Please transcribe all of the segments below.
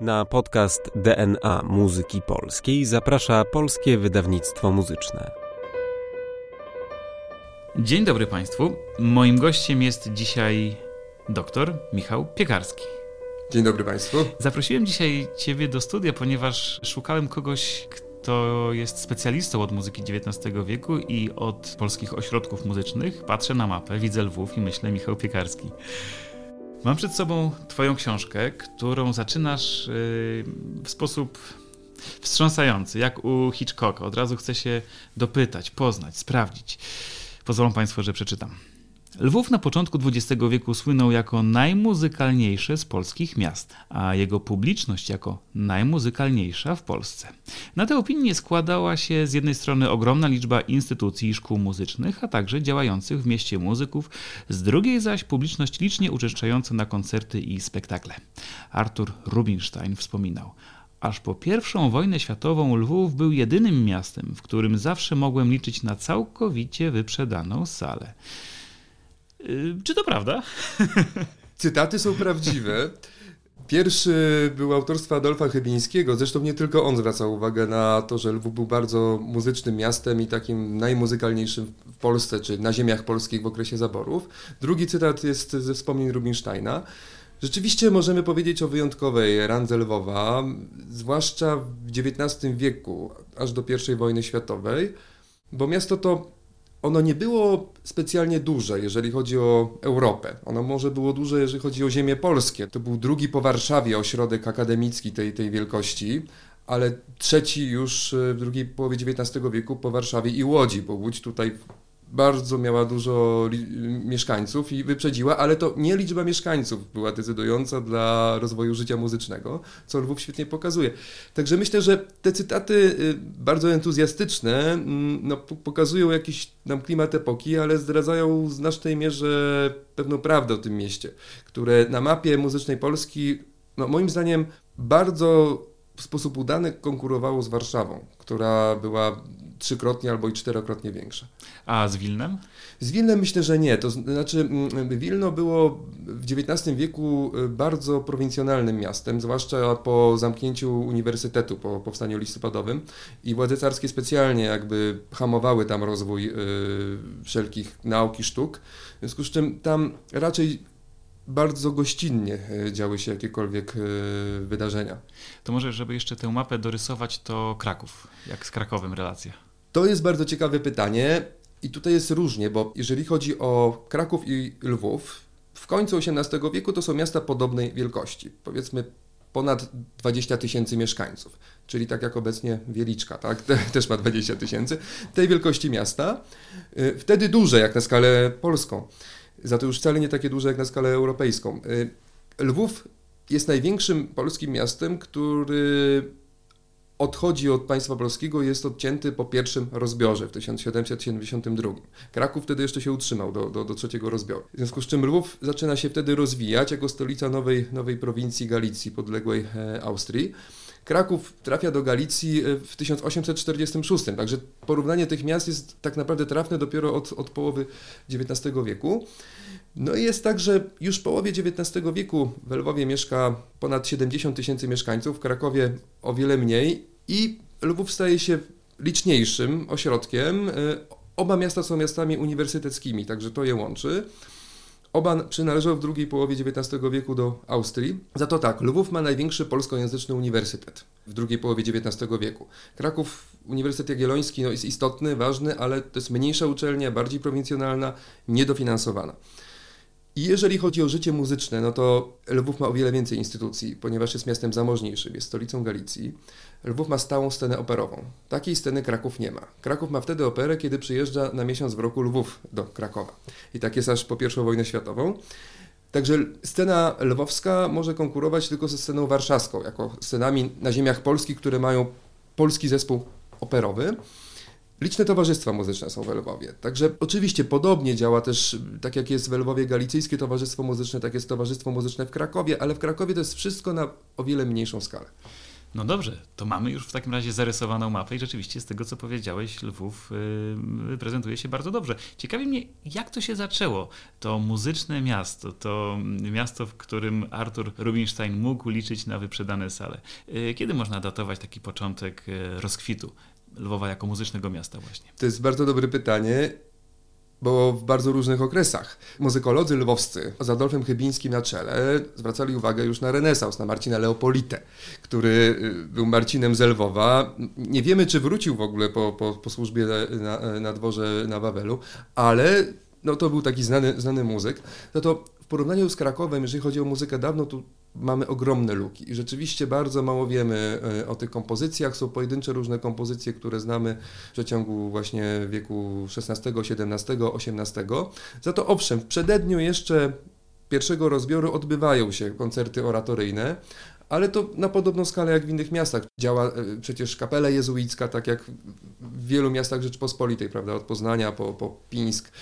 Na podcast DNA Muzyki Polskiej zaprasza Polskie Wydawnictwo Muzyczne. Dzień dobry Państwu. Moim gościem jest dzisiaj dr Michał Piekarski. Dzień dobry Państwu. Zaprosiłem dzisiaj Ciebie do studia, ponieważ szukałem kogoś, kto jest specjalistą od muzyki XIX wieku i od polskich ośrodków muzycznych. Patrzę na mapę, widzę Lwów i myślę Michał Piekarski. Mam przed sobą Twoją książkę, którą zaczynasz yy, w sposób wstrząsający, jak u Hitchcocka. Od razu chcę się dopytać, poznać, sprawdzić. Pozwolą Państwo, że przeczytam. Lwów na początku XX wieku słynął jako najmuzykalniejsze z polskich miast, a jego publiczność jako najmuzykalniejsza w Polsce. Na tę opinię składała się z jednej strony ogromna liczba instytucji i szkół muzycznych, a także działających w mieście muzyków, z drugiej zaś publiczność licznie uczęszczająca na koncerty i spektakle. Artur Rubinstein wspominał. Aż po pierwszą wojnę światową Lwów był jedynym miastem, w którym zawsze mogłem liczyć na całkowicie wyprzedaną salę. Yy, czy to prawda? Cytaty są prawdziwe. Pierwszy był autorstwa Adolfa Chybińskiego, zresztą nie tylko on zwracał uwagę na to, że Lwów był bardzo muzycznym miastem i takim najmuzykalniejszym w Polsce, czy na ziemiach polskich w okresie zaborów. Drugi cytat jest ze wspomnień Rubinsteina. Rzeczywiście możemy powiedzieć o wyjątkowej randze Lwowa, zwłaszcza w XIX wieku, aż do I wojny światowej, bo miasto to ono nie było specjalnie duże, jeżeli chodzi o Europę. Ono może było duże, jeżeli chodzi o ziemię polskie. To był drugi po Warszawie ośrodek akademicki tej, tej wielkości, ale trzeci już w drugiej połowie XIX wieku po Warszawie i Łodzi, bo Łódź tutaj bardzo miała dużo mieszkańców i wyprzedziła, ale to nie liczba mieszkańców była decydująca dla rozwoju życia muzycznego, co Lwów świetnie pokazuje. Także myślę, że te cytaty y, bardzo entuzjastyczne mm, no, pokazują jakiś nam klimat epoki, ale zdradzają w znacznej mierze pewną prawdę o tym mieście, które na mapie muzycznej Polski, no, moim zdaniem, bardzo w sposób udany konkurowało z Warszawą, która była trzykrotnie albo i czterokrotnie większa. A z Wilnem? Z Wilnem myślę, że nie. To znaczy, mm, Wilno było w XIX wieku y, bardzo prowincjonalnym miastem, zwłaszcza po zamknięciu uniwersytetu, po powstaniu listopadowym i władze carskie specjalnie jakby hamowały tam rozwój yy, wszelkich nauk i sztuk. W związku z czym tam raczej bardzo gościnnie y, działy się jakiekolwiek y, wydarzenia. To może, żeby jeszcze tę mapę dorysować, to Kraków. Jak z Krakowem relacja? To jest bardzo ciekawe pytanie i tutaj jest różnie, bo jeżeli chodzi o Kraków i Lwów, w końcu XVIII wieku to są miasta podobnej wielkości, powiedzmy ponad 20 tysięcy mieszkańców, czyli tak jak obecnie Wieliczka, tak? też ma 20 tysięcy, tej wielkości miasta, y, wtedy duże jak na skalę polską, za to już wcale nie takie duże jak na skalę europejską. Y, Lwów jest największym polskim miastem, który odchodzi od państwa polskiego jest odcięty po pierwszym rozbiorze w 1772. Kraków wtedy jeszcze się utrzymał do, do, do trzeciego rozbioru. W związku z czym Lwów zaczyna się wtedy rozwijać jako stolica nowej, nowej prowincji Galicji, podległej e, Austrii. Kraków trafia do Galicji e, w 1846, także porównanie tych miast jest tak naprawdę trafne dopiero od, od połowy XIX wieku. No i jest tak, że już w połowie XIX wieku w Lwowie mieszka ponad 70 tysięcy mieszkańców, w Krakowie o wiele mniej i Lwów staje się liczniejszym ośrodkiem. E, oba miasta są miastami uniwersyteckimi, także to je łączy. Oba przynależą w drugiej połowie XIX wieku do Austrii. Za to tak, Lwów ma największy polskojęzyczny uniwersytet w drugiej połowie XIX wieku. Kraków, Uniwersytet Jagielloński no, jest istotny, ważny, ale to jest mniejsza uczelnia, bardziej prowincjonalna, niedofinansowana. I jeżeli chodzi o życie muzyczne, no to Lwów ma o wiele więcej instytucji, ponieważ jest miastem zamożniejszym, jest stolicą Galicji. Lwów ma stałą scenę operową. Takiej sceny Kraków nie ma. Kraków ma wtedy operę, kiedy przyjeżdża na miesiąc w roku Lwów do Krakowa. I tak jest aż po I wojnę światową. Także scena lwowska może konkurować tylko ze sceną warszawską, jako scenami na ziemiach polskich, które mają polski zespół operowy. Liczne towarzystwa muzyczne są w Lwowie. Także oczywiście podobnie działa też, tak jak jest w Lwowie Galicyjskie Towarzystwo Muzyczne, tak jest Towarzystwo Muzyczne w Krakowie, ale w Krakowie to jest wszystko na o wiele mniejszą skalę. No dobrze, to mamy już w takim razie zarysowaną mapę i rzeczywiście z tego, co powiedziałeś, Lwów yy, prezentuje się bardzo dobrze. Ciekawi mnie, jak to się zaczęło, to muzyczne miasto, to miasto, w którym Artur Rubinstein mógł liczyć na wyprzedane sale. Yy, kiedy można datować taki początek yy, rozkwitu Lwowa jako muzycznego miasta właśnie? To jest bardzo dobre pytanie bo w bardzo różnych okresach. Muzykolodzy lwowscy z Adolfem Chybińskim na czele zwracali uwagę już na renesans, na Marcina Leopolitę, który y, był Marcinem z Lwowa. Nie wiemy, czy wrócił w ogóle po, po, po służbie na, na dworze na Wawelu, ale no, to był taki znany, znany muzyk. No to w porównaniu z Krakowem, jeżeli chodzi o muzykę dawno, tu mamy ogromne luki i rzeczywiście bardzo mało wiemy e, o tych kompozycjach. Są pojedyncze różne kompozycje, które znamy w przeciągu właśnie wieku XVI, XVII, XVIII. Za to owszem, w przededniu jeszcze pierwszego rozbioru odbywają się koncerty oratoryjne, ale to na podobną skalę jak w innych miastach. Działa e, przecież kapela jezuicka, tak jak w wielu miastach Rzeczpospolitej, prawda, od Poznania po, po Pińsk.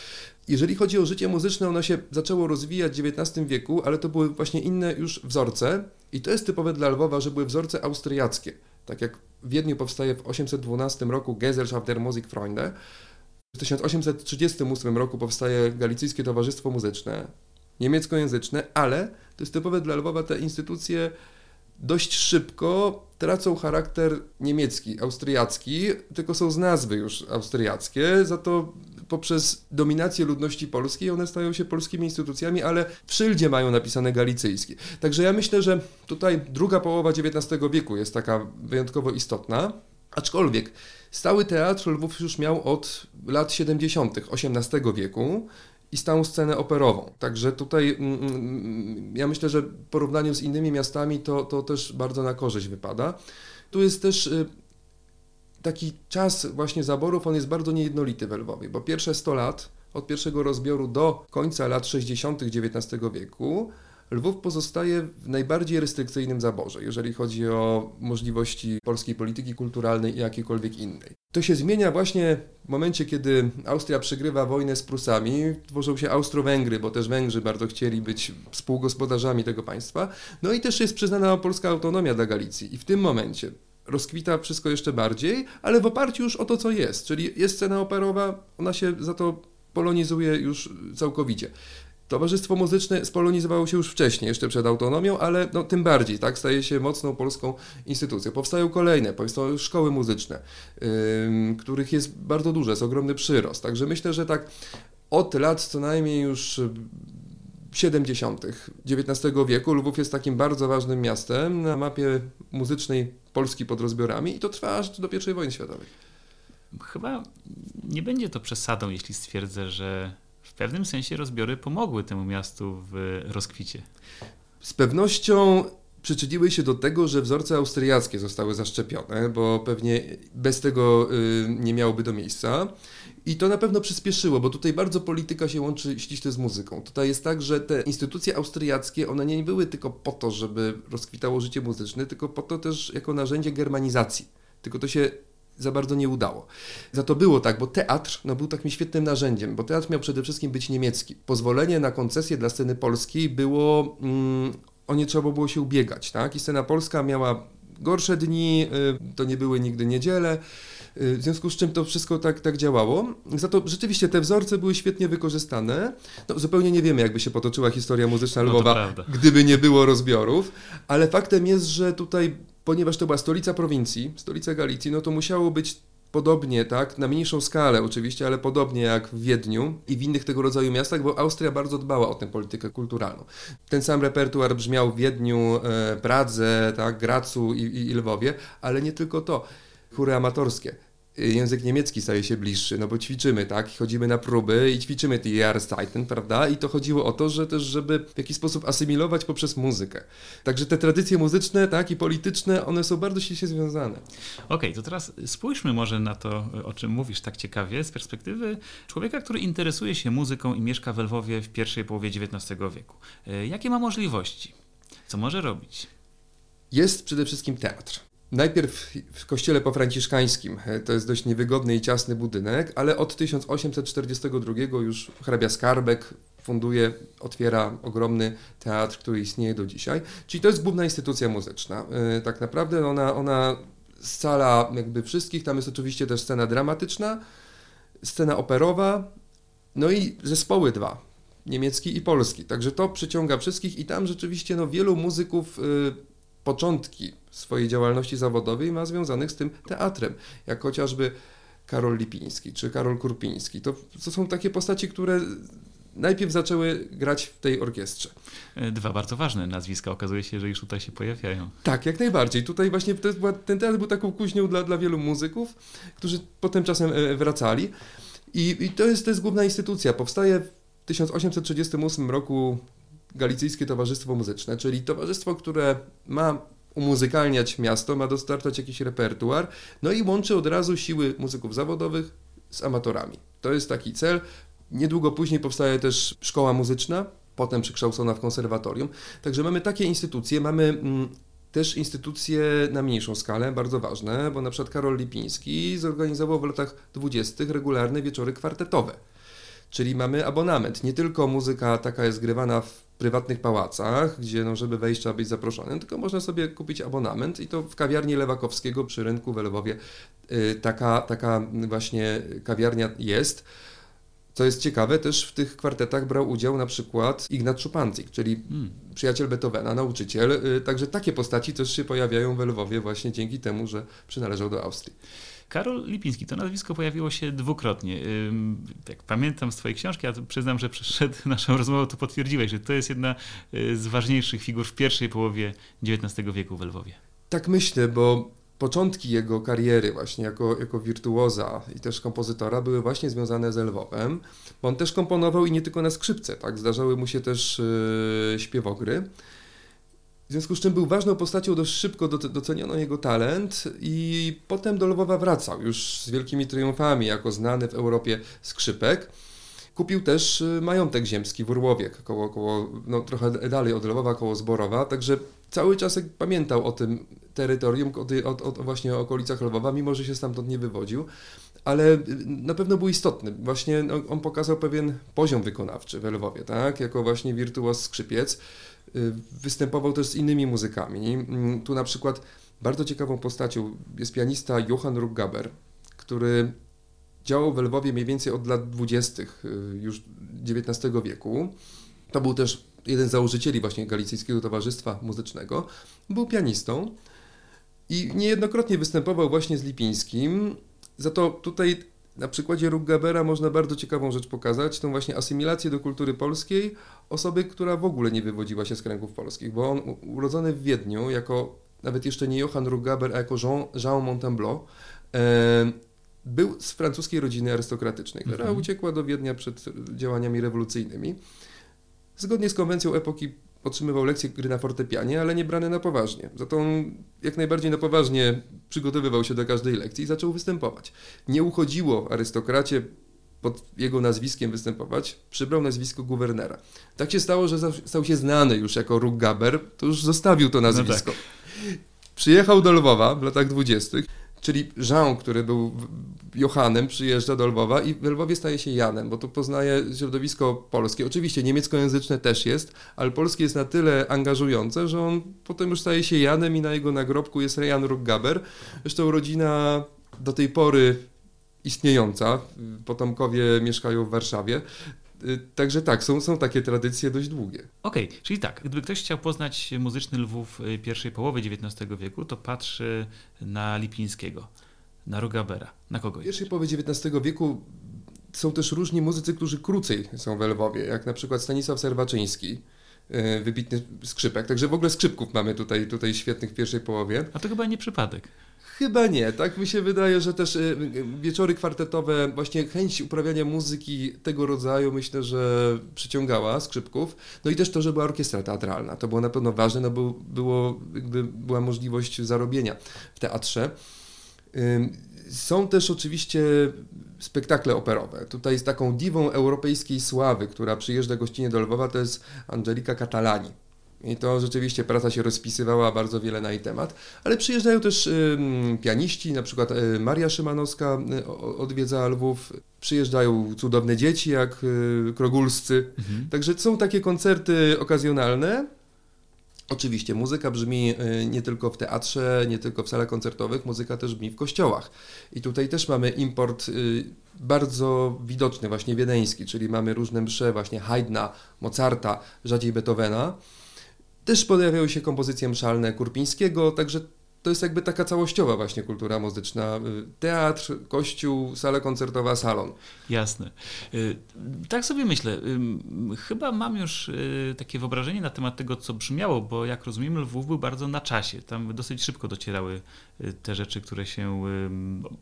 Jeżeli chodzi o życie muzyczne, ono się zaczęło rozwijać w XIX wieku, ale to były właśnie inne już wzorce i to jest typowe dla Lwowa, że były wzorce austriackie. Tak jak w Wiedniu powstaje w 812 roku Gesellschaft der Musikfreunde, w 1838 roku powstaje Galicyjskie Towarzystwo Muzyczne, niemieckojęzyczne, ale to jest typowe dla Lwowa, te instytucje dość szybko tracą charakter niemiecki, austriacki, tylko są z nazwy już austriackie, za to poprzez dominację ludności polskiej one stają się polskimi instytucjami, ale w szyldzie mają napisane galicyjskie. Także ja myślę, że tutaj druga połowa XIX wieku jest taka wyjątkowo istotna, aczkolwiek stały teatr Lwów już miał od lat 70. XVIII wieku i stałą scenę operową. Także tutaj mm, mm, ja myślę, że w porównaniu z innymi miastami to, to też bardzo na korzyść wypada. Tu jest też y, taki czas właśnie zaborów, on jest bardzo niejednolity w Lwowie, bo pierwsze 100 lat, od pierwszego rozbioru do końca lat 60. XIX wieku, Lwów pozostaje w najbardziej restrykcyjnym zaborze, jeżeli chodzi o możliwości polskiej polityki kulturalnej i jakiejkolwiek innej. To się zmienia właśnie w momencie, kiedy Austria przegrywa wojnę z Prusami, tworzą się Austro-Węgry, bo też Węgrzy bardzo chcieli być współgospodarzami tego państwa. No i też jest przyznana polska autonomia dla Galicji. I w tym momencie rozkwita wszystko jeszcze bardziej, ale w oparciu już o to, co jest. Czyli jest scena operowa, ona się za to polonizuje już całkowicie. Towarzystwo Muzyczne spolonizowało się już wcześniej, jeszcze przed autonomią, ale no, tym bardziej, tak, staje się mocną polską instytucją. Powstają kolejne, powstają szkoły muzyczne, yy, których jest bardzo dużo, jest ogromny przyrost. Także myślę, że tak od lat co najmniej już 70. XIX wieku Lwów jest takim bardzo ważnym miastem na mapie muzycznej Polski pod rozbiorami i to trwa aż do I wojny światowej. Chyba nie będzie to przesadą, jeśli stwierdzę, że w pewnym sensie rozbiory pomogły temu miastu w rozkwicie. Z pewnością przyczyniły się do tego, że wzorce austriackie zostały zaszczepione, bo pewnie bez tego y, nie miałoby do miejsca. I to na pewno przyspieszyło, bo tutaj bardzo polityka się łączy ściśle z muzyką. Tutaj jest tak, że te instytucje austriackie, one nie były tylko po to, żeby rozkwitało życie muzyczne, tylko po to też jako narzędzie germanizacji. Tylko to się za bardzo nie udało. Za to było tak, bo teatr no, był takim świetnym narzędziem, bo teatr miał przede wszystkim być niemiecki. Pozwolenie na koncesję dla sceny polskiej było, mm, o nie trzeba było się ubiegać, tak? I scena polska miała gorsze dni, y, to nie były nigdy niedziele, y, w związku z czym to wszystko tak, tak działało. Za to rzeczywiście te wzorce były świetnie wykorzystane. No, zupełnie nie wiemy, jakby się potoczyła historia muzyczna no Lwowa, no gdyby nie było rozbiorów, ale faktem jest, że tutaj, ponieważ to była stolica prowincji, stolica Galicji, no to musiało być podobnie, tak, na mniejszą skalę oczywiście, ale podobnie jak w Wiedniu i w innych tego rodzaju miastach, bo Austria bardzo dbała o tę politykę kulturalną. Ten sam repertuar brzmiał w Wiedniu, e, Pradze, tak, Gracu i, i, i Lwowie, ale nie tylko to. Chóry amatorskie język niemiecki staje się bliższy, no bo ćwiczymy, tak, chodzimy na próby i ćwiczymy die Jahreszeiten, prawda, i to chodziło o to, że też, żeby w jakiś sposób asymilować poprzez muzykę. Także te tradycje muzyczne, tak, i polityczne, one są bardzo ściśle związane. Okej, okay, to teraz spójrzmy może na to, o czym mówisz tak ciekawie, z perspektywy człowieka, który interesuje się muzyką i mieszka w Lwowie w pierwszej połowie XIX wieku. E, jakie ma możliwości? Co może robić? Jest przede wszystkim teatr Najpierw w kościele pofranciszkańskim, to jest dość niewygodny i ciasny budynek, ale od 1842 już hrabia Skarbek funduje, otwiera ogromny teatr, który istnieje do dzisiaj. Czyli to jest główna instytucja muzyczna. E, tak naprawdę ona, ona scala jakby wszystkich, tam jest oczywiście też scena dramatyczna, scena operowa, no i zespoły dwa, niemiecki i polski. Także to przyciąga wszystkich i tam rzeczywiście no, wielu muzyków y, początki swojej działalności zawodowej ma związanych z tym teatrem, jak chociażby Karol Lipiński czy Karol Kurpiński. To, to są takie postaci, które najpierw zaczęły grać w tej orkiestrze. E, dwa bardzo ważne nazwiska okazuje się, że już tutaj się pojawiają. Tak, jak najbardziej. Tutaj właśnie była, ten teatr był taką kuźnią dla, dla wielu muzyków, którzy potem czasem e, wracali. I, i to, jest, to jest główna instytucja. Powstaje w 1838 roku Galicyjskie Towarzystwo Muzyczne, czyli towarzystwo, które ma umuzykalniać miasto, ma dostarczać jakiś repertuar, no i łączy od razu siły muzyków zawodowych z amatorami. To jest taki cel. Niedługo później powstaje też szkoła muzyczna, potem przekształcona w konserwatorium. Także mamy takie instytucje, mamy mm, też instytucje na mniejszą skalę, bardzo ważne, bo na przykład Karol Lipiński zorganizował w latach 20. regularne wieczory kwartetowe. Czyli mamy abonament. Nie tylko muzyka taka jest grywana w prywatnych pałacach, gdzie no, żeby wejść trzeba być zaproszonym, tylko można sobie kupić abonament i to w kawiarni Lewakowskiego przy rynku w Lwowie yy, taka, taka właśnie kawiarnia jest. Co jest ciekawe, też w tych kwartetach brał udział na przykład Ignat Szupancyk, czyli hmm. przyjaciel Beethovena, nauczyciel. Y, także takie postaci też się pojawiają w Lwowie właśnie dzięki temu, że przynależał do Austrii. Karol Lipiński, to nazwisko pojawiło się dwukrotnie. Jak pamiętam z Twojej książki, ja przyznam, że przed naszą rozmową to potwierdziłeś, że to jest jedna y, z ważniejszych figur w pierwszej połowie XIX wieku w Lwowie. Tak myślę, bo początki jego kariery właśnie jako, jako wirtuoza i też kompozytora były właśnie związane z Lwowem, bo on też komponował i nie tylko na skrzypce, tak, zdarzały mu się też yy, śpiewogry. W związku z czym był ważną postacią, dość szybko doceniono jego talent i potem do Lwowa wracał już z wielkimi triumfami jako znany w Europie skrzypek. Kupił też y, majątek ziemski w Urłowie, koło, koło, no, trochę dalej od Lwowa, koło Zborowa, także cały czas pamiętał o tym terytorium, o, o, o właśnie okolicach Lwowa, mimo że się stamtąd nie wywodził, ale y, na pewno był istotny. Właśnie no, on pokazał pewien poziom wykonawczy w Lwowie, tak? jako właśnie wirtuoz skrzypiec. Y, występował też z innymi muzykami. Mm, tu na przykład bardzo ciekawą postacią jest pianista Johann Ruggaber, który działał w Lwowie mniej więcej od lat 20. Y, już XIX wieku. To był też jeden z założycieli właśnie Galicyjskiego Towarzystwa Muzycznego. Był pianistą i niejednokrotnie występował właśnie z Lipińskim. Za to tutaj na przykładzie Ruggabera można bardzo ciekawą rzecz pokazać, tą właśnie asymilację do kultury polskiej osoby, która w ogóle nie wywodziła się z kręgów polskich, bo on urodzony w Wiedniu jako nawet jeszcze nie Johann Ruggaber, a jako Jean, Jean Montemblot, e, był z francuskiej rodziny arystokratycznej, która mhm. uciekła do Wiednia przed działaniami rewolucyjnymi. Zgodnie z konwencją epoki otrzymywał lekcje gry na fortepianie, ale nie brane na poważnie. Za to on jak najbardziej na poważnie przygotowywał się do każdej lekcji i zaczął występować. Nie uchodziło arystokracie pod jego nazwiskiem występować, przybrał nazwisko guwernera. Tak się stało, że stał się znany już jako Ruggaber, to już zostawił to nazwisko. No tak. Przyjechał do Lwowa w latach dwudziestych czyli Jean, który był Johannem, przyjeżdża do Lwowa i w Lwowie staje się Janem, bo tu poznaje środowisko polskie. Oczywiście niemieckojęzyczne też jest, ale polskie jest na tyle angażujące, że on potem już staje się Janem i na jego nagrobku jest Jan Ruggaber. Zresztą rodzina do tej pory istniejąca, potomkowie mieszkają w Warszawie, także tak, są, są takie tradycje dość długie. Okej, okay, czyli tak, gdyby ktoś chciał poznać muzyczny Lwów y, pierwszej połowy XIX wieku, to patrzy na Lipińskiego, na Rugabera, na kogo W pierwszej połowie XIX wieku są też różni muzycy, którzy krócej są w Lwowie, jak na przykład Stanisław Serwaczyński, y, wybitny skrzypek. Także w ogóle skrzypków mamy tutaj, tutaj świetnych w pierwszej połowie. A to chyba nie przypadek. Chyba nie, tak mi się wydaje, że też y, wieczory kwartetowe, właśnie chęć uprawiania muzyki tego rodzaju myślę, że przyciągała skrzypków. No i też to, że była orkiestra teatralna, to było na pewno ważne, no bo było, jakby była możliwość zarobienia w teatrze. Są też oczywiście spektakle operowe. Tutaj z taką diwą europejskiej sławy, która przyjeżdża gościnnie do Lwowa, to jest Angelika Catalani I to rzeczywiście praca się rozpisywała bardzo wiele na jej temat, ale przyjeżdżają też y, pianiści, na przykład y, Maria Szymanowska y, odwiedza Lwów, przyjeżdżają cudowne dzieci jak y, krogulscy, mhm. także są takie koncerty okazjonalne. Oczywiście muzyka brzmi y, nie tylko w teatrze, nie tylko w salach koncertowych, muzyka też brzmi w kościołach. I tutaj też mamy import y, bardzo widoczny, właśnie wiedeński, czyli mamy różne msze, właśnie Haydna, Mozarta, rzadziej Beethovena. Też pojawiały się kompozycje mszalne Kurpińskiego, także to jest jakby taka całościowa właśnie kultura muzyczna. Teatr, kościół, sala koncertowa, salon. Jasne. Y, tak sobie myślę. Chyba mam już y, takie wyobrażenie na temat tego, co brzmiało, bo jak rozumiem, Lwów był bardzo na czasie. Tam dosyć szybko docierały y, te rzeczy, które się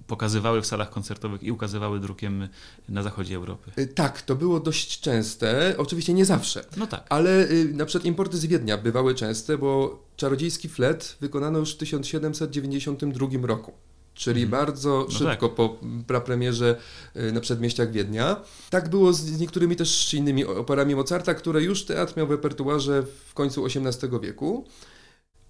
pokazywały w salach koncertowych i ukazywały drukiem na zachodzie Europy. Tak, to było dość częste. Oczywiście nie zawsze. No tak. Ale na przykład importy z Wiednia bywały częste, bo Czarodziejski flet wykonano już w 1792 roku. Czyli mhm. bardzo no szybko tak. po prapremierze y, na przedmieściach Wiednia. Tak było z niektórymi też innymi operami Mozarta, które już teatr miał w repertuarze w końcu XVIII wieku.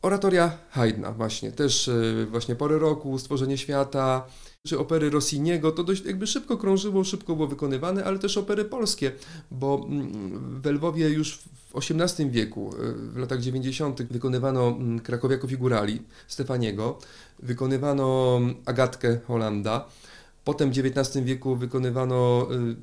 Oratoria Haydna właśnie, też y, właśnie Pory Roku, Stworzenie Świata, czy opery Rossiniego, to dość jakby szybko krążyło, szybko było wykonywane, ale też opery polskie, bo mm, w Lwowie już w XVIII wieku, y, w latach 90. wykonywano mm, Krakowiaków Figurali Stefaniego, wykonywano Agatkę Holanda, potem w XIX wieku wykonywano y,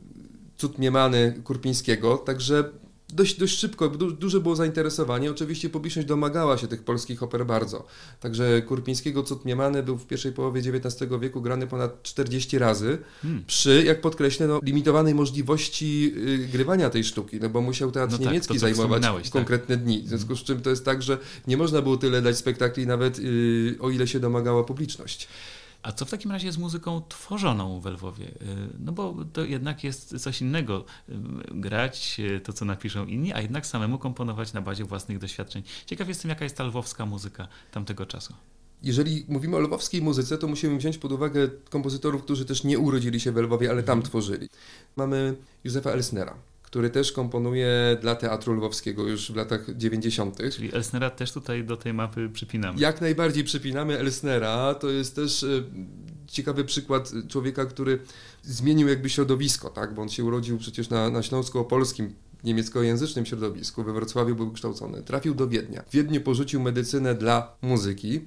Cud Miemany Kurpińskiego, także dość, dość szybko, du, duże było zainteresowanie. Oczywiście publiczność domagała się tych polskich oper bardzo. Także Kurpińskiego Cud był w pierwszej połowie XIX wieku grany ponad 40 razy hmm. przy, jak podkreślę, no, limitowanej możliwości y, grywania tej sztuki, no bo musiał teatr no tak, niemiecki to, zajmować tak. konkretne tak. dni. W związku z czym to jest tak, że nie można było tyle dać spektakli nawet y, o ile się domagała publiczność. A co w takim razie z muzyką tworzoną w Lwowie? Y, no bo to jednak jest coś innego y, grać y, to, co napiszą inni, a jednak samemu komponować na bazie własnych doświadczeń. Ciekaw jestem, jaka jest ta lwowska muzyka tamtego czasu. Jeżeli mówimy o lwowskiej muzyce, to musimy wziąć pod uwagę kompozytorów, którzy też nie urodzili się w Lwowie, ale tam mhm. tworzyli. Mamy Józefa Elsnera, który też komponuje dla Teatru Lwowskiego już w latach 90. Czyli Elsnera też tutaj do tej mapy przypinamy. Jak najbardziej przypinamy Elsnera. To jest też e, ciekawy przykład człowieka, który zmienił jakby środowisko, tak? bo on się urodził przecież na, na Śląsko-Opolskim niemieckojęzycznym środowisku, we Wrocławiu był kształcony. Trafił do Wiednia. W Wiedniu porzucił medycynę dla muzyki.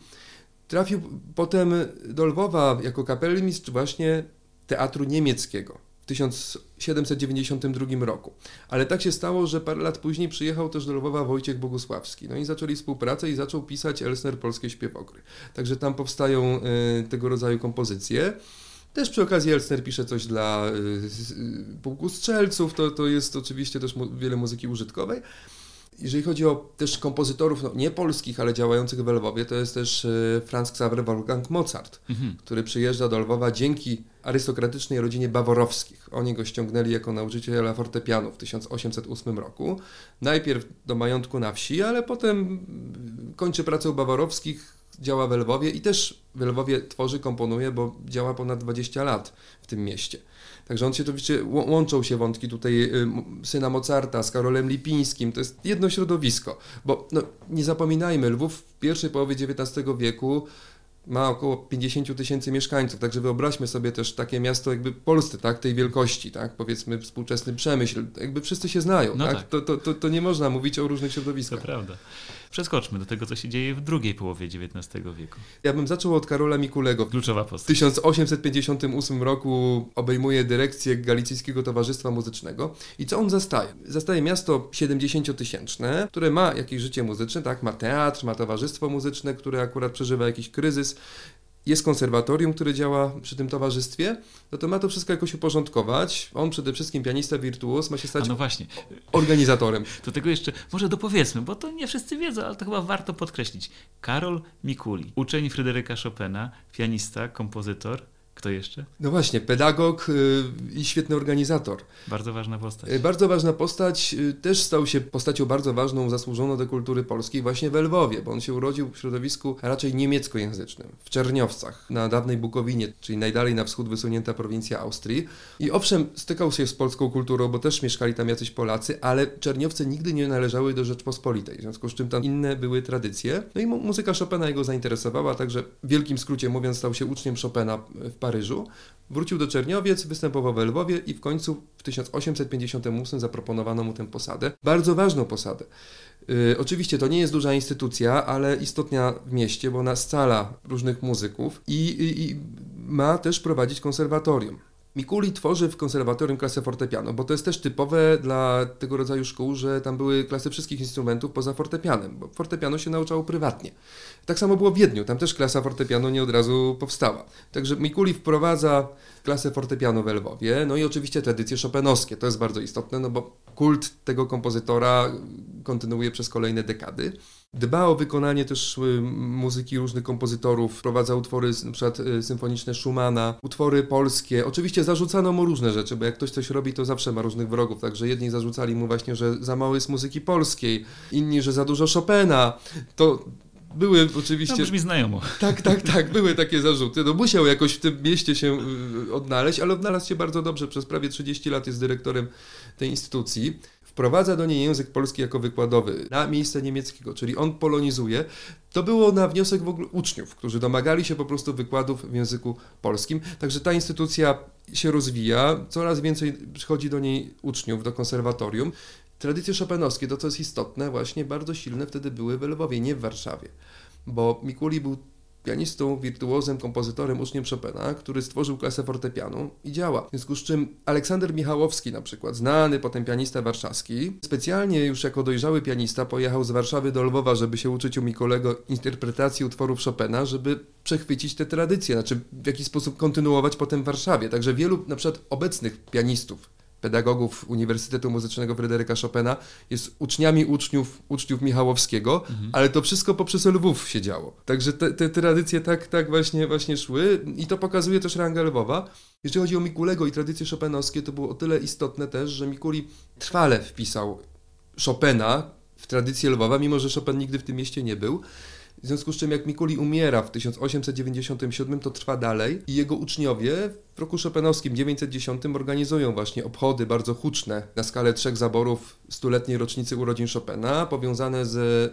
Trafił potem do Lwowa jako kapelmistrz właśnie teatru niemieckiego w 1792 roku. Ale tak się stało, że parę lat później przyjechał też do Lwowa Wojciech Bogusławski. No i zaczęli współpracę i zaczął pisać Elsner Polskie Śpiewokry. Także tam powstają y, tego rodzaju kompozycje. Też przy okazji Elsner pisze coś dla y, y, pułku strzelców, to, to jest oczywiście też mu, wiele muzyki użytkowej. Jeżeli chodzi o też kompozytorów, no, nie polskich, ale działających w Lwowie, to jest też y, Franz Xaver Wolfgang Mozart, mhm. który przyjeżdża do Lwowa dzięki arystokratycznej rodzinie Baworowskich. Oni go ściągnęli jako nauczyciela fortepianu w 1808 roku. Najpierw do majątku na wsi, ale potem kończy pracę u Baworowskich, działa w Lwowie i też w Lwowie tworzy, komponuje, bo działa ponad 20 lat w tym mieście. Także on się to wiecie, łączą się wątki tutaj y, syna Mozarta z Karolem Lipińskim. To jest jedno środowisko, bo no, nie zapominajmy, Lwów w pierwszej połowie XIX wieku ma około 50 tysięcy mieszkańców, także wyobraźmy sobie też takie miasto jakby Polsce, tak, tej wielkości, tak, powiedzmy współczesny przemyśl, jakby wszyscy się znają, no tak? tak. To, to, to, to, nie można mówić o różnych środowiskach. To prawda. Przeskoczmy do tego, co się dzieje w drugiej połowie XIX wieku. Ja bym zaczął od Karola Mikulego. Kluczowa postać. W 1858 roku obejmuje dyrekcję Galicyjskiego Towarzystwa Muzycznego. I co on zastaje? Zastaje miasto 70-tysięczne, które ma jakieś życie muzyczne, tak? Ma teatr, ma towarzystwo muzyczne, które akurat przeżywa jakiś kryzys jest konserwatorium, które działa przy tym towarzystwie, no to ma to wszystko jakoś uporządkować. On przede wszystkim pianista wirtuos ma się stać no właśnie. organizatorem. Do tego jeszcze może dopowiedzmy, bo to nie wszyscy wiedzą, ale to chyba warto podkreślić. Karol Mikuli, uczeń Fryderyka Chopina, pianista, kompozytor, Kto jeszcze? No właśnie, pedagog y, i świetny organizator. Bardzo ważna postać. Y, bardzo ważna postać, y, też stał się postacią bardzo ważną, zasłużoną do kultury polskiej właśnie w Lwowie, bo on się urodził w środowisku raczej niemieckojęzycznym, w Czerniowcach, na dawnej Bukowinie, czyli najdalej na wschód wysunięta prowincja Austrii. I owszem, stykał się z polską kulturą, bo też mieszkali tam jacyś Polacy, ale Czerniowce nigdy nie należały do Rzeczpospolitej, w związku z czym tam inne były tradycje. No i muzyka Chopina jego zainteresowała, także w wielkim skrócie mówiąc stał się uczniem Chopina w Paryżu. Wrócił do Czerniowiec, występował w Lwowie i w końcu w 1858 zaproponowano mu tę posadę. Bardzo ważną posadę. Yy, oczywiście to nie jest duża instytucja, ale istotna w mieście, bo ona scala różnych muzyków i, i, i ma też prowadzić konserwatorium. Mikuli tworzy w konserwatorium klasę fortepiano, bo to jest też typowe dla tego rodzaju szkół, że tam były klasy wszystkich instrumentów poza fortepianem, bo fortepiano się nauczało prywatnie. Tak samo było w Wiedniu, tam też klasa fortepiano nie od razu powstała. Także Mikuli wprowadza klasę fortepiano w Lwowie, no i oczywiście tradycje chopinowskie, to jest bardzo istotne, no bo kult tego kompozytora kontynuuje przez kolejne dekady. Dba o wykonanie też y, muzyki różnych kompozytorów, wprowadza utwory np. Y, symfoniczne Schumana, utwory polskie. Oczywiście zarzucano mu różne rzeczy, bo jak ktoś coś robi, to zawsze ma różnych wrogów, także jedni zarzucali mu właśnie, że za mało jest muzyki polskiej, inni, że za dużo Chopina. To były oczywiście. No, brzmi znajomo. Tak, tak, tak, były takie zarzuty. No musiał jakoś w tym mieście się y, odnaleźć, ale odnalazł się bardzo dobrze. Przez prawie 30 lat jest dyrektorem tej instytucji wprowadza do niej język polski jako wykładowy na miejsce niemieckiego, czyli on polonizuje, to było na wniosek w ogóle uczniów, którzy domagali się po prostu wykładów w języku polskim. Także ta instytucja się rozwija, coraz więcej przychodzi do niej uczniów, do konserwatorium. Tradycje szopenowskie, to co jest istotne, właśnie bardzo silne wtedy były w Lwowie, nie w Warszawie, bo Mikuli był pianistą, wirtuozem, kompozytorem, uczniem Chopina, który stworzył klasę fortepianu i działa. W związku z czym Aleksander Michałowski na przykład, znany potem pianista warszawski, specjalnie już jako dojrzały pianista pojechał z Warszawy do Lwowa, żeby się uczyć u Mikolego interpretacji utworów Chopina, żeby przechwycić te tradycje, znaczy w jakiś sposób kontynuować potem w Warszawie. Także wielu na przykład obecnych pianistów pedagogów Uniwersytetu Muzycznego Fryderyka Chopina jest uczniami uczniów, uczniów Michałowskiego, mhm. ale to wszystko poprzez Lwów się działo. Także te, te tradycje tak, tak właśnie, właśnie szły i to pokazuje też ranga Lwowa. Jeżeli chodzi o Mikulego i tradycje chopinowskie, to było o tyle istotne też, że Mikuli trwale wpisał Chopina w tradycję Lwowa, mimo że Chopin nigdy w tym mieście nie był. W związku z czym jak Mikuli umiera w 1897, to trwa dalej i jego uczniowie w roku szopenowskim 910 organizują właśnie obchody bardzo huczne na skalę trzech zaborów stuletniej rocznicy urodzin Chopina, powiązane z,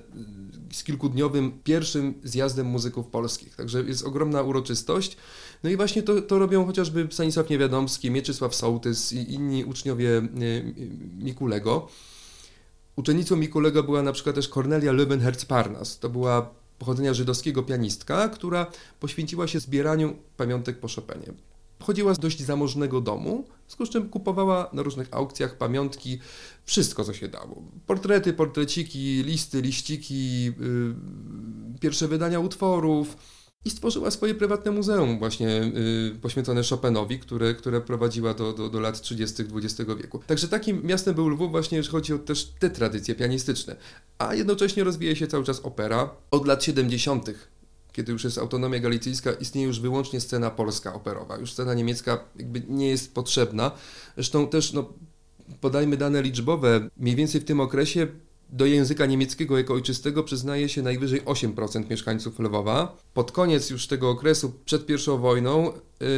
z kilkudniowym pierwszym zjazdem muzyków polskich. Także jest ogromna uroczystość. No i właśnie to, to robią chociażby Stanisław Niewiadomski, Mieczysław Sołtys i inni uczniowie y, Mikulego. Uczennicą Mikulego była na przykład też Cornelia Löwenherz-Parnas. To była pochodzenia żydowskiego pianistka, która poświęciła się zbieraniu pamiątek po Chopinie. Pochodziła z dość zamożnego domu, z czym kupowała na różnych aukcjach pamiątki, wszystko co się dało. Portrety, portreciki, listy, liściki, yy, pierwsze wydania utworów i stworzyła swoje prywatne muzeum właśnie yy, poświęcone Chopinowi, które, które prowadziła do, do, do lat 30. XX wieku. Także takim miastem był Lwów właśnie, jeżeli chodzi o też te tradycje pianistyczne. A jednocześnie rozwija się cały czas opera. Od lat 70., kiedy już jest autonomia galicyjska, istnieje już wyłącznie scena polska operowa. Już scena niemiecka jakby nie jest potrzebna. Zresztą też, no, podajmy dane liczbowe, mniej więcej w tym okresie do języka niemieckiego jako ojczystego przyznaje się najwyżej 8% mieszkańców Lwowa. Pod koniec już tego okresu, przed pierwszą wojną,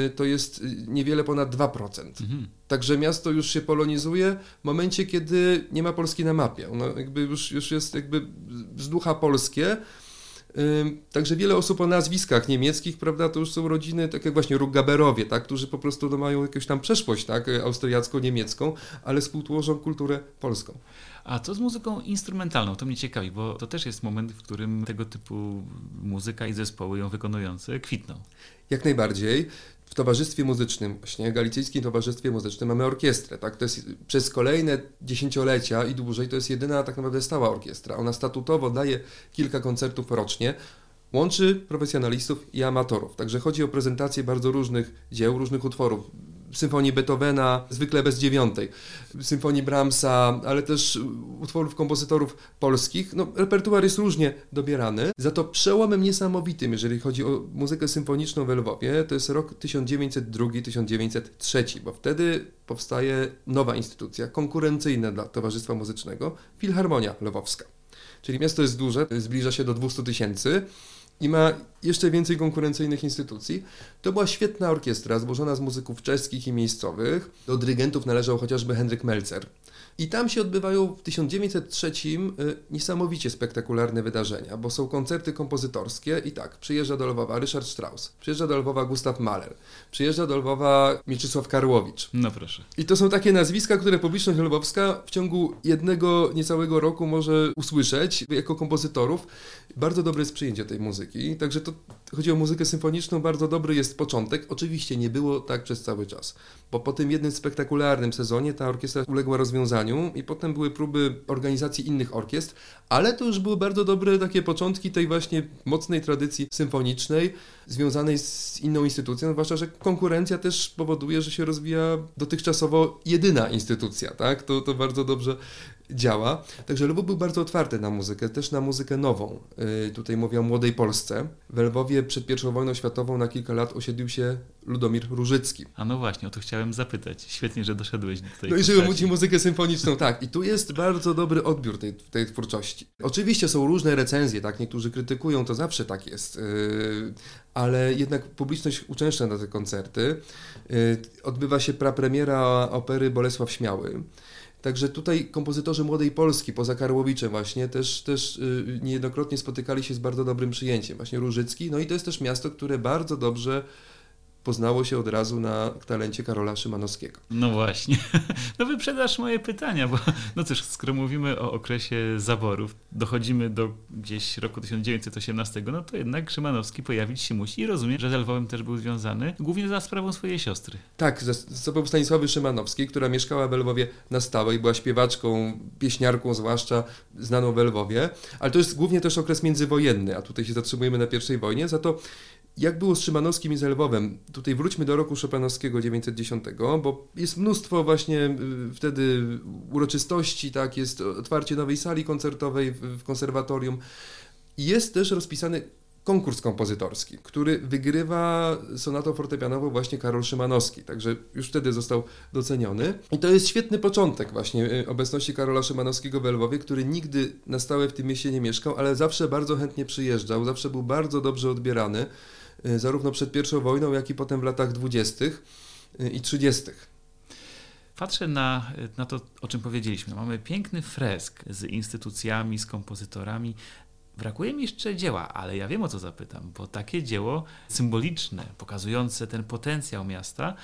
y, to jest y, niewiele ponad 2%. Mhm. Także miasto już się polonizuje w momencie, kiedy nie ma Polski na mapie. Ono jakby już, już jest jakby z ducha polskie. Także wiele osób o nazwiskach niemieckich, prawda, to już są rodziny, tak jak właśnie Ruggaberowie, tak, którzy po prostu no, mają jakąś tam przeszłość, tak, austriacko-niemiecką, ale współtworzą kulturę polską. A co z muzyką instrumentalną? To mnie ciekawi, bo to też jest moment, w którym tego typu muzyka i zespoły ją wykonujące kwitną. Jak najbardziej. W towarzystwie muzycznym, właśnie Galicyjskim Towarzystwie Muzycznym mamy orkiestrę, tak? To jest przez kolejne dziesięciolecia i dłużej to jest jedyna tak naprawdę stała orkiestra. Ona statutowo daje kilka koncertów rocznie, łączy profesjonalistów i amatorów. Także chodzi o prezentację bardzo różnych dzieł, różnych utworów symfonii Beethovena, zwykle bez dziewiątej, symfonii Brahmsa, ale też utworów kompozytorów polskich. No, repertuar jest różnie dobierany. Za to przełomem niesamowitym, jeżeli chodzi o muzykę symfoniczną w Lwowie, to jest rok 1902-1903, bo wtedy powstaje nowa instytucja, konkurencyjna dla Towarzystwa Muzycznego, Filharmonia Lwowska. Czyli miasto jest duże, zbliża się do 200 tysięcy i ma jeszcze więcej konkurencyjnych instytucji. To była świetna orkiestra złożona z muzyków czeskich i miejscowych. Do dyrygentów należał chociażby Henryk Melzer. I tam się odbywają w 1903 y, niesamowicie spektakularne wydarzenia, bo są koncerty kompozytorskie i tak, przyjeżdża do Lwowa Ryszard Strauss, przyjeżdża do Lwowa Gustaw Mahler, przyjeżdża do Lwowa Mieczysław Karłowicz. No proszę. I to są takie nazwiska, które publiczność lwowska w ciągu jednego niecałego roku może usłyszeć jako kompozytorów. Bardzo dobre jest przyjęcie tej muzyki, także to chodzi o muzykę symfoniczną, bardzo dobry jest początek. Oczywiście nie było tak przez cały czas, bo po tym jednym spektakularnym sezonie ta orkiestra uległa rozwiązaniu i potem były próby organizacji innych orkiestr, ale to już były bardzo dobre takie początki tej właśnie mocnej tradycji symfonicznej związanej z inną instytucją, zwłaszcza, że konkurencja też powoduje, że się rozwija dotychczasowo jedyna instytucja, tak? To, to bardzo dobrze działa. Także Lwów był bardzo otwarty na muzykę, też na muzykę nową. Yy, tutaj mówię o młodej Polsce. W Lwowie przed I wojną światową na kilka lat osiedlił się Ludomir Różycki. A no właśnie, o to chciałem zapytać. Świetnie, że doszedłeś do tej No i żeby mówić muzykę symfoniczną, tak. I tu jest bardzo dobry odbiór tej, tej twórczości. Oczywiście są różne recenzje, tak. Niektórzy krytykują, to zawsze tak jest. Yy, ale jednak publiczność uczęszcza na te koncerty. Yy, odbywa się prapremiera opery Bolesław Śmiały. Także tutaj kompozytorzy Młodej Polski, poza Karłowiczem właśnie, też, też yy, niejednokrotnie spotykali się z bardzo dobrym przyjęciem. Właśnie Różycki, no i to jest też miasto, które bardzo dobrze poznało się od razu na talencie Karola Szymanowskiego. No właśnie. No wyprzedasz moje pytania, bo no cóż, skoro mówimy o okresie zaborów, dochodzimy do gdzieś roku 1918, no to jednak Szymanowski pojawić się musi i rozumiem, że z Lwowem też był związany, głównie za sprawą swojej siostry. Tak, to był Stanisławy Szymanowskiej, która mieszkała w Lwowie na stałe i była śpiewaczką, pieśniarką zwłaszcza, znaną w Lwowie, ale to jest głównie też okres międzywojenny, a tutaj się zatrzymujemy na pierwszej wojnie, za to jak było z Szymanowskim i z Lwowem? Tutaj wróćmy do roku Chopinowskiego 910, bo jest mnóstwo właśnie y, wtedy uroczystości, tak, jest otwarcie nowej sali koncertowej w konserwatorium. Jest też rozpisany konkurs kompozytorski, który wygrywa sonatą fortepianową właśnie Karol Szymanowski, także już wtedy został doceniony. I to jest świetny początek właśnie y, obecności Karola Szymanowskiego w Lwowie, który nigdy na stałe w tym mieście nie mieszkał, ale zawsze bardzo chętnie przyjeżdżał, zawsze był bardzo dobrze odbierany. Y, zarówno przed I wojną, jak i potem w latach 20. Y, i 30. Patrzę na, na to, o czym powiedzieliśmy. Mamy piękny fresk z instytucjami, z kompozytorami. Brakuje mi jeszcze dzieła, ale ja wiem o co zapytam, bo takie dzieło symboliczne, pokazujące ten potencjał miasta,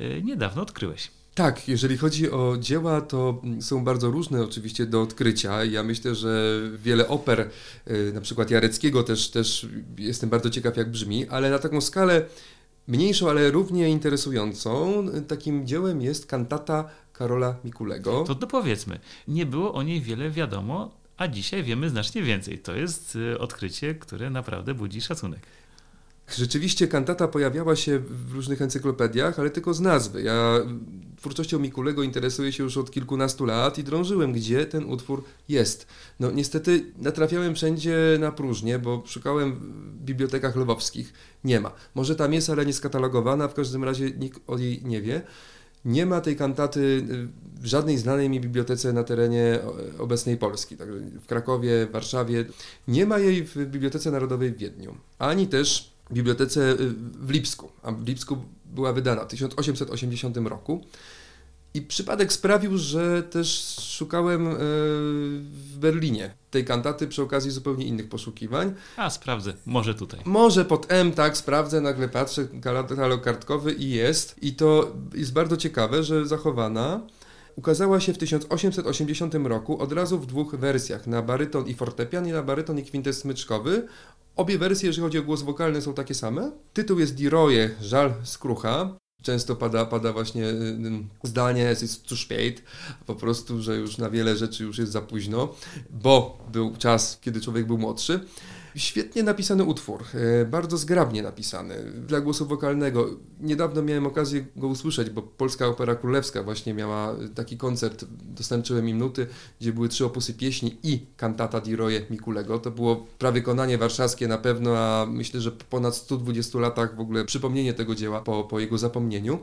y, niedawno odkryłeś. Tak, jeżeli chodzi o dzieła, to są bardzo różne oczywiście do odkrycia. Ja myślę, że wiele oper, y, na przykład Jareckiego też, też jestem bardzo ciekaw jak brzmi, ale na taką skalę mniejszą, ale równie interesującą, takim dziełem jest kantata Karola Mikulego. To dopowiedzmy, nie było o niej wiele wiadomo, a dzisiaj wiemy znacznie więcej. To jest y, odkrycie, które naprawdę budzi szacunek. Rzeczywiście kantata pojawiała się w różnych encyklopediach, ale tylko z nazwy. Ja twórczością Mikulego interesuję się już od kilkunastu lat i drążyłem, gdzie ten utwór jest. No niestety natrafiałem wszędzie na próżnię, bo szukałem w bibliotekach lwowskich. Nie ma. Może tam jest, ale nie skatalogowana, w każdym razie nikt o niej nie wie. Nie ma tej kantaty w żadnej znanej mi bibliotece na terenie obecnej Polski, także w Krakowie, w Warszawie. Nie ma jej w Bibliotece Narodowej w Wiedniu, ani też bibliotece y, w Lipsku, a w Lipsku była wydana w 1880 roku. I przypadek sprawił, że też szukałem y, w Berlinie tej kantaty przy okazji zupełnie innych poszukiwań. A, sprawdzę, może tutaj. Może pod M, tak, sprawdzę, nagle patrzę, katalog kartkowy i jest. I to jest bardzo ciekawe, że zachowana. Ukazała się w 1880 roku od razu w dwóch wersjach, na baryton i fortepian i na baryton i kwintes smyczkowy. Obie wersje, jeżeli chodzi o głos wokalny, są takie same. Tytuł jest Diroje, żal skrucha. Często pada, pada właśnie y, y, zdanie, jest zu spät, po prostu, że już na wiele rzeczy już jest za późno, bo był czas, kiedy człowiek był młodszy. Świetnie napisany utwór, e, bardzo zgrabnie napisany, dla głosu wokalnego. Niedawno miałem okazję go usłyszeć, bo Polska Opera Królewska właśnie miała taki koncert, dostarczyłem im nuty, gdzie były trzy opusy pieśni i kantata di Roje Mikulego. To było prawykonanie warszawskie na pewno, a myślę, że po ponad 120 latach w ogóle przypomnienie tego dzieła po, po jego zapomnieniu.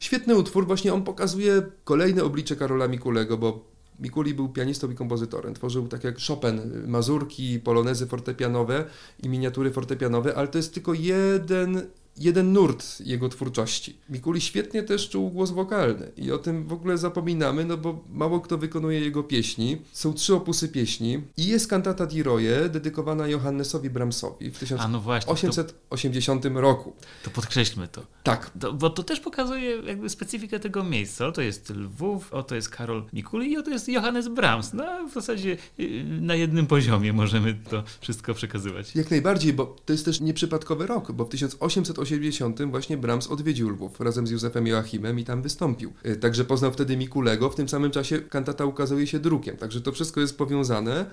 Świetny utwór, właśnie on pokazuje kolejne oblicze Karola Mikulego, bo Mikuli był pianistą i kompozytorem. Tworzył tak jak Chopin mazurki, polonezy fortepianowe i miniatury fortepianowe, ale to jest tylko jeden jeden nurt jego twórczości. Mikuli świetnie też czuł głos wokalny i o tym w ogóle zapominamy, no bo mało kto wykonuje jego pieśni. Są trzy opusy pieśni i jest kantata di Roje dedykowana Johannesowi Brahmsowi w 1880 no roku. To podkreślmy to. Tak. To, bo to też pokazuje jakby specyfikę tego miejsca. Oto jest Lwów, oto jest Karol Mikuli i oto jest Johannes Brahms. No w zasadzie y, na jednym poziomie możemy to wszystko przekazywać. Jak najbardziej, bo to jest też nieprzypadkowy rok, bo w 1880 1880 właśnie Brahms odwiedził Lwów razem z Józefem Joachimem i tam wystąpił. Y, także poznał wtedy Mikulego, w tym samym czasie kantata ukazuje się drukiem, także to wszystko jest powiązane.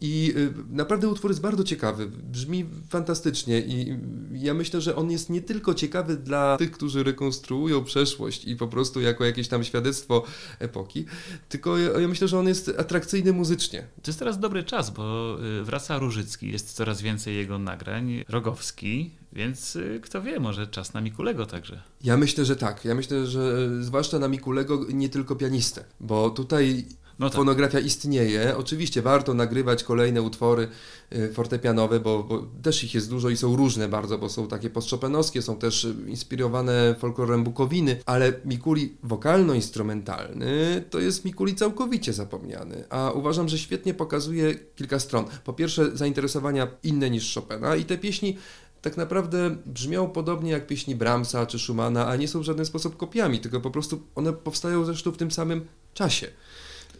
I y, naprawdę utwór jest bardzo ciekawy, brzmi fantastycznie i ja myślę, że on jest nie tylko ciekawy dla tych, którzy rekonstruują przeszłość i po prostu jako jakieś tam świadectwo epoki, tylko ja myślę, że on jest atrakcyjny muzycznie. To jest teraz dobry czas, bo y, wraca Różycki, jest coraz więcej jego nagrań, Rogowski, więc y, kto wie, może czas na Mikulego także. Ja myślę, że tak. Ja myślę, że zwłaszcza na Mikulego nie tylko pianistę, bo tutaj no tak. Fonografia istnieje. Oczywiście warto nagrywać kolejne utwory y, fortepianowe, bo, bo, też ich jest dużo i są różne bardzo, bo są takie postczopenowskie, są też inspirowane folklorem Bukowiny, ale Mikuli wokalno-instrumentalny to jest Mikuli całkowicie zapomniany. A uważam, że świetnie pokazuje kilka stron. Po pierwsze zainteresowania inne niż Chopina i te pieśni tak naprawdę brzmią podobnie jak pieśni Brahmsa czy Schumana, a nie są w żaden sposób kopiami, tylko po prostu one powstają zresztą w tym samym czasie.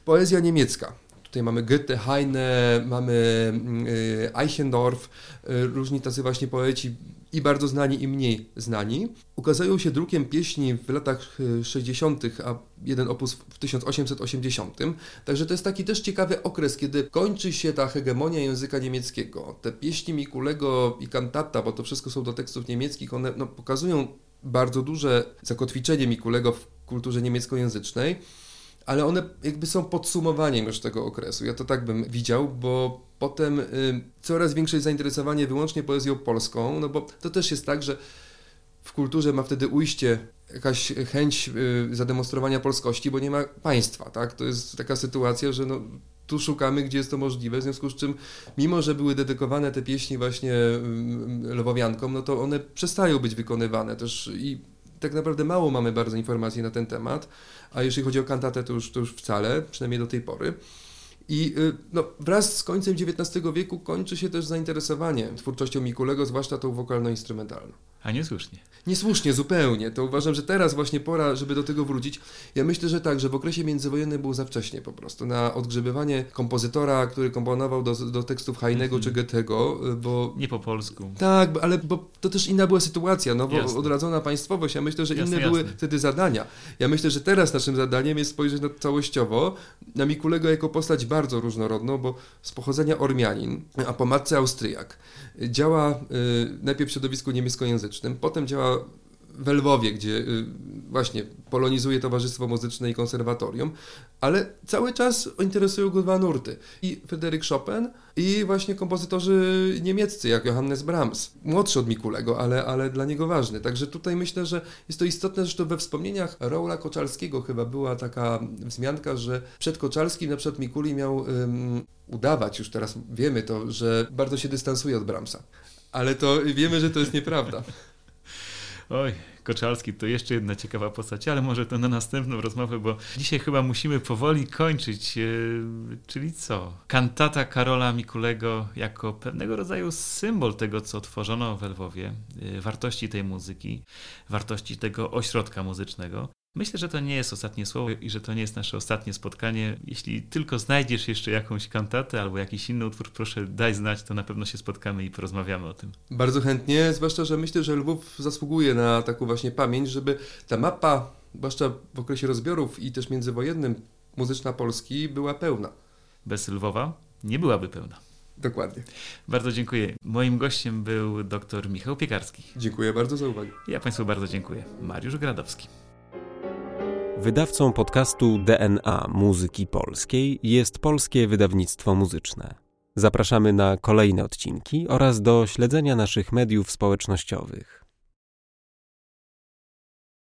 Poezja niemiecka. Tutaj mamy Goethe, Heine, mamy mm, Eichendorff, y, różni tacy właśnie poeci i bardzo znani i mniej znani. Ukazują się drukiem pieśni w latach 60., y, a jeden opus w 1880. Także to jest taki też ciekawy okres, kiedy kończy się ta hegemonia języka niemieckiego. Te pieśni Mikulego i kantata, bo to wszystko są do tekstów niemieckich, one no, pokazują bardzo duże zakotwiczenie Mikulego w kulturze niemieckojęzycznej ale one jakby są podsumowaniem już tego okresu. Ja to tak bym widział, bo potem y, coraz większe zainteresowanie wyłącznie poezją polską, no bo to też jest tak, że w kulturze ma wtedy ujście jakaś chęć y, zademonstrowania polskości, bo nie ma państwa, tak? To jest taka sytuacja, że no, tu szukamy, gdzie jest to możliwe, w związku z czym, mimo że były dedykowane te pieśni właśnie y, Lwowiankom, no to one przestają być wykonywane też i tak naprawdę mało mamy bardzo informacji na ten temat, a jeśli chodzi o kantatę, to już, to już wcale, przynajmniej do tej pory. I y, no, wraz z końcem XIX wieku kończy się też zainteresowanie twórczością Mikulego, zwłaszcza tą wokalno-instrumentalną. A niesłusznie. Niesłusznie, zupełnie. To uważam, że teraz właśnie pora, żeby do tego wrócić. Ja myślę, że tak, że w okresie międzywojennym było za wcześnie po prostu na odgrzebywanie kompozytora, który komponował do, do tekstów Hajnego mm -hmm. czy Goethego, bo... Nie po polsku. Tak, ale bo to też inna była sytuacja, no bo odradzona państwowość. Ja myślę, że jasne, inne jasne. były wtedy zadania. Ja myślę, że teraz naszym zadaniem jest spojrzeć na całościowo na Mikulego jako postać bardzo różnorodną, bo z pochodzenia Ormianin, a po matce Austriak. Działa y, najpierw w środowisku niemieckojęzycznym, potem działa w Lwowie, gdzie y, właśnie polonizuje towarzystwo muzyczne i konserwatorium, ale cały czas interesują go dwa nurty. I Fryderyk Chopin i właśnie kompozytorzy niemieccy, jak Johannes Brahms. Młodszy od Mikulego, ale, ale dla niego ważny. Także tutaj myślę, że jest to istotne, zresztą we wspomnieniach Raula Koczalskiego chyba była taka wzmianka, że przed Koczalskim na przykład Mikuli miał um, udawać, już teraz wiemy to, że bardzo się dystansuje od Brahmsa. Ale to wiemy, że to jest nieprawda. Oj, Koczalski to jeszcze jedna ciekawa postać, ale może to na następną rozmowę, bo dzisiaj chyba musimy powoli kończyć. E, czyli co? Kantata Karola Mikulego jako pewnego rodzaju symbol tego, co tworzono w Lwowie, e, wartości tej muzyki, wartości tego ośrodka muzycznego. Myślę, że to nie jest ostatnie słowo i że to nie jest nasze ostatnie spotkanie. Jeśli tylko znajdziesz jeszcze jakąś kantatę albo jakiś inny utwór, proszę daj znać, to na pewno się spotkamy i porozmawiamy o tym. Bardzo chętnie, zwłaszcza, że myślę, że Lwów zasługuje na taką właśnie pamięć, żeby ta mapa, zwłaszcza w okresie rozbiorów i też międzywojennym, muzyczna Polski była pełna. Bez Lwowa nie byłaby pełna. Dokładnie. Bardzo dziękuję. Moim gościem był dr Michał Piekarski. Dziękuję bardzo za uwagę. Ja Państwu bardzo dziękuję. Mariusz Gradowski. Wydawcą podcastu DNA Muzyki Polskiej jest Polskie Wydawnictwo Muzyczne. Zapraszamy na kolejne odcinki oraz do śledzenia naszych mediów społecznościowych.